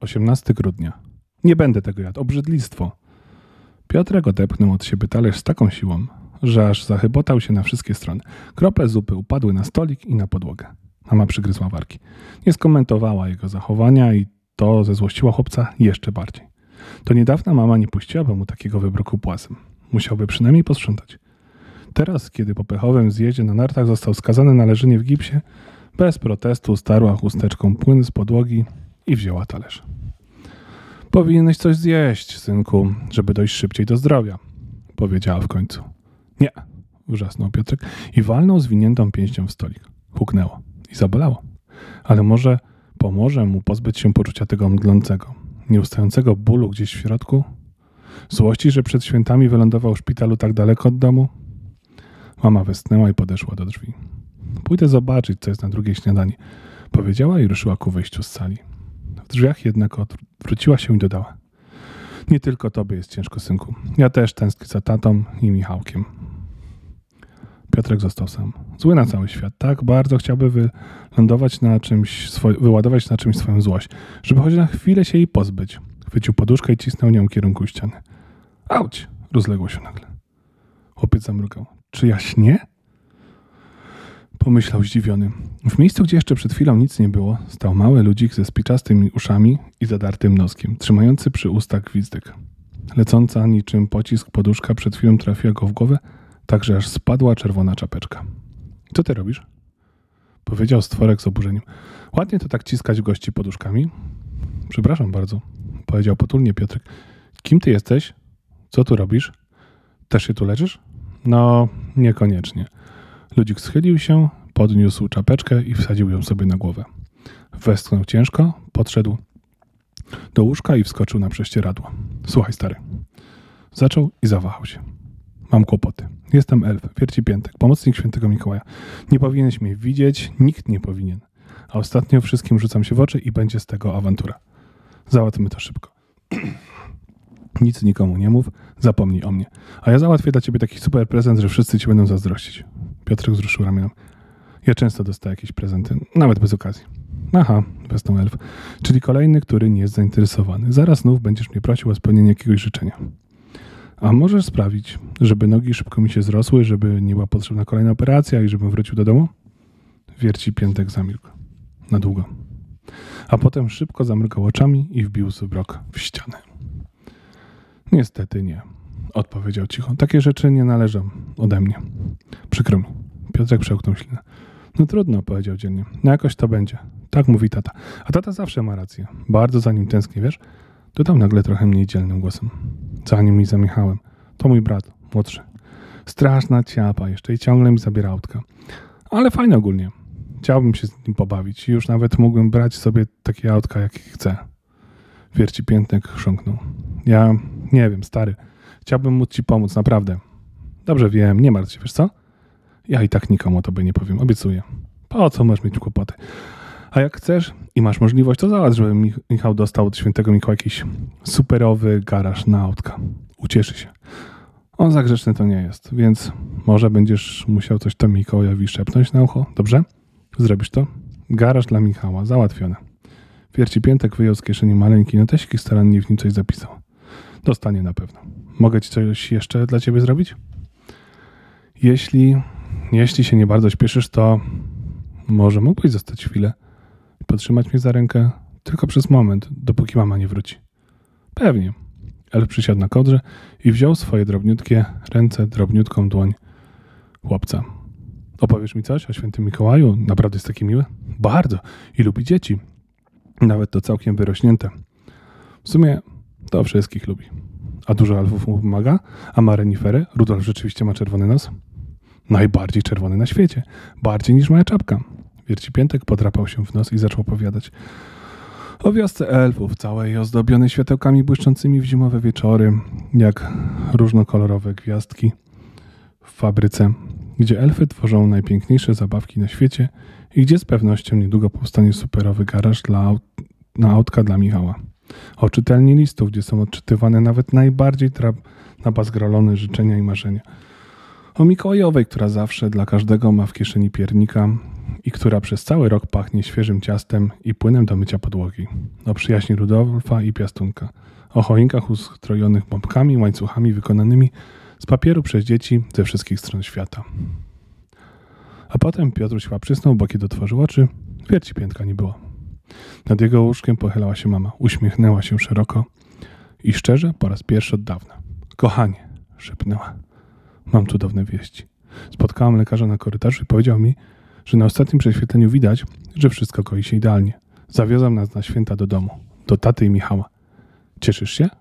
18 grudnia. Nie będę tego jadł, obrzydlistwo. Piotrek odepchnął od siebie talerz z taką siłą, że aż zachybotał się na wszystkie strony. Krople zupy upadły na stolik i na podłogę. Mama przygryzła warki. Nie skomentowała jego zachowania i to zezłościło chłopca jeszcze bardziej. To niedawna mama nie puściłaby mu takiego wybroku płasem. Musiałby przynajmniej posprzątać. Teraz, kiedy po pechowym zjeździe na nartach został skazany na leżenie w gipsie, bez protestu starła chusteczką płyn z podłogi i wzięła talerz. Powinieneś coś zjeść, synku, żeby dojść szybciej do zdrowia, powiedziała w końcu. Nie, wrzasnął Piotrek i walnął zwiniętą pięścią w stolik. Huknęło i zabolało. Ale może pomoże mu pozbyć się poczucia tego mdlącego, nieustającego bólu gdzieś w środku? Złości, że przed świętami wylądował w szpitalu tak daleko od domu? Mama westchnęła i podeszła do drzwi. Pójdę zobaczyć, co jest na drugiej śniadani, powiedziała i ruszyła ku wyjściu z sali. Drzwiach jednak odwróciła się i dodała. Nie tylko tobie jest ciężko, synku. Ja też tęsknię za tatą i Michałkiem. Piotrek został sam. Zły na cały świat. Tak bardzo chciałby wylądować na czymś, wyładować na czymś swoją złość, żeby choć na chwilę się jej pozbyć. Chwycił poduszkę i cisnął nią w kierunku ściany. Auć! Rozległo się nagle. Chłopiec zamrugał. Czy ja śnię? Pomyślał zdziwiony. W miejscu, gdzie jeszcze przed chwilą nic nie było, stał mały ludzik ze spiczastymi uszami i zadartym noskiem, trzymający przy ustach gwizdek. Lecąca niczym pocisk poduszka przed chwilą trafiła go w głowę, tak że aż spadła czerwona czapeczka. Co ty robisz? Powiedział stworek z oburzeniem. Ładnie to tak ciskać gości poduszkami. Przepraszam bardzo, powiedział potulnie Piotrek. Kim ty jesteś? Co tu robisz? Też się tu leżysz? No, niekoniecznie. Ludzik schylił się, podniósł czapeczkę i wsadził ją sobie na głowę. Westchnął ciężko, podszedł do łóżka i wskoczył na prześcieradło. Słuchaj, stary. Zaczął i zawahał się. Mam kłopoty. Jestem elf, wierci piętek, pomocnik świętego Mikołaja. Nie powinieneś mnie widzieć, nikt nie powinien. A ostatnio wszystkim rzucam się w oczy i będzie z tego awantura. Załatwmy to szybko. Nic nikomu nie mów, zapomnij o mnie. A ja załatwię dla ciebie taki super prezent, że wszyscy ci będą zazdrościć. Piotrek wzruszył ramionem. Ja często dostaję jakieś prezenty, nawet bez okazji. Aha, westnął elf. Czyli kolejny, który nie jest zainteresowany. Zaraz znów będziesz mnie prosił o spełnienie jakiegoś życzenia. A możesz sprawić, żeby nogi szybko mi się zrosły, żeby nie była potrzebna kolejna operacja i żebym wrócił do domu? Wierci piętek zamilkł. Na długo. A potem szybko zamrykał oczami i wbił zwrok w ścianę. Niestety nie, odpowiedział cicho. Takie rzeczy nie należą ode mnie. Przykro mi. Piotrek przełknął ślinę. No trudno, powiedział dziennie. No jakoś to będzie. Tak mówi tata. A tata zawsze ma rację. Bardzo za nim tęsknię, wiesz? Dodał nagle trochę mniej dzielnym głosem. Za nim i. To mój brat, młodszy. Straszna ciapa jeszcze i ciągle mi zabiera autka. Ale fajnie ogólnie. Chciałbym się z nim pobawić. Już nawet mógłbym brać sobie takie autka, jakie chcę. Wierci piętnek chrząknął. Ja nie wiem, stary. Chciałbym móc ci pomóc, naprawdę. Dobrze wiem, nie martw się, wiesz co? Ja i tak nikomu o tobie nie powiem, obiecuję. Po co masz mieć kłopoty? A jak chcesz i masz możliwość, to załatw, żeby Michał dostał od świętego Mikołaja jakiś superowy garaż na autka. Ucieszy się. On za grzeczny to nie jest, więc może będziesz musiał coś to Mikołajowi szepnąć na ucho, dobrze? Zrobisz to? Garaż dla Michała, załatwione. Wierci Piętek wyjął z kieszeni maleńki notesik i starannie w nim coś zapisał. Dostanie na pewno. Mogę ci coś jeszcze dla ciebie zrobić? Jeśli, jeśli się nie bardzo śpieszysz, to może mógłbyś zostać chwilę i podtrzymać mnie za rękę tylko przez moment, dopóki mama nie wróci. Pewnie. Elf przysiadł na kodrze i wziął swoje drobniutkie ręce, drobniutką dłoń chłopca. Opowiesz mi coś o świętym Mikołaju? Naprawdę jest taki miły? Bardzo. I lubi dzieci. Nawet to całkiem wyrośnięte. W sumie to wszystkich lubi. A dużo alfów mu pomaga? A ma renifery? Rudolf rzeczywiście ma czerwony nos? Najbardziej czerwony na świecie. Bardziej niż moja czapka. Wierci Piętek podrapał się w nos i zaczął opowiadać o wiosce elfów, całej ozdobionej światełkami błyszczącymi w zimowe wieczory, jak różnokolorowe gwiazdki w fabryce, gdzie elfy tworzą najpiękniejsze zabawki na świecie i gdzie z pewnością niedługo powstanie superowy garaż dla na autka dla Michała. O czytelni listów, gdzie są odczytywane nawet najbardziej nabazgrolone życzenia i marzenia. O Mikołajowej, która zawsze dla każdego ma w kieszeni piernika i która przez cały rok pachnie świeżym ciastem i płynem do mycia podłogi. O przyjaźni Rudolfa i Piastunka. O choinkach ustrojonych bombkami, łańcuchami wykonanymi z papieru przez dzieci ze wszystkich stron świata. A potem Piotruś przysnął, bo kiedy otworzył oczy, wierci piętka nie było. Nad jego łóżkiem pochylała się mama, uśmiechnęła się szeroko i szczerze po raz pierwszy od dawna. Kochanie, szepnęła. Mam cudowne wieści. Spotkałam lekarza na korytarzu i powiedział mi, że na ostatnim prześwietleniu widać, że wszystko goi się idealnie. Zawiozam nas na święta do domu, do taty i Michała. Cieszysz się?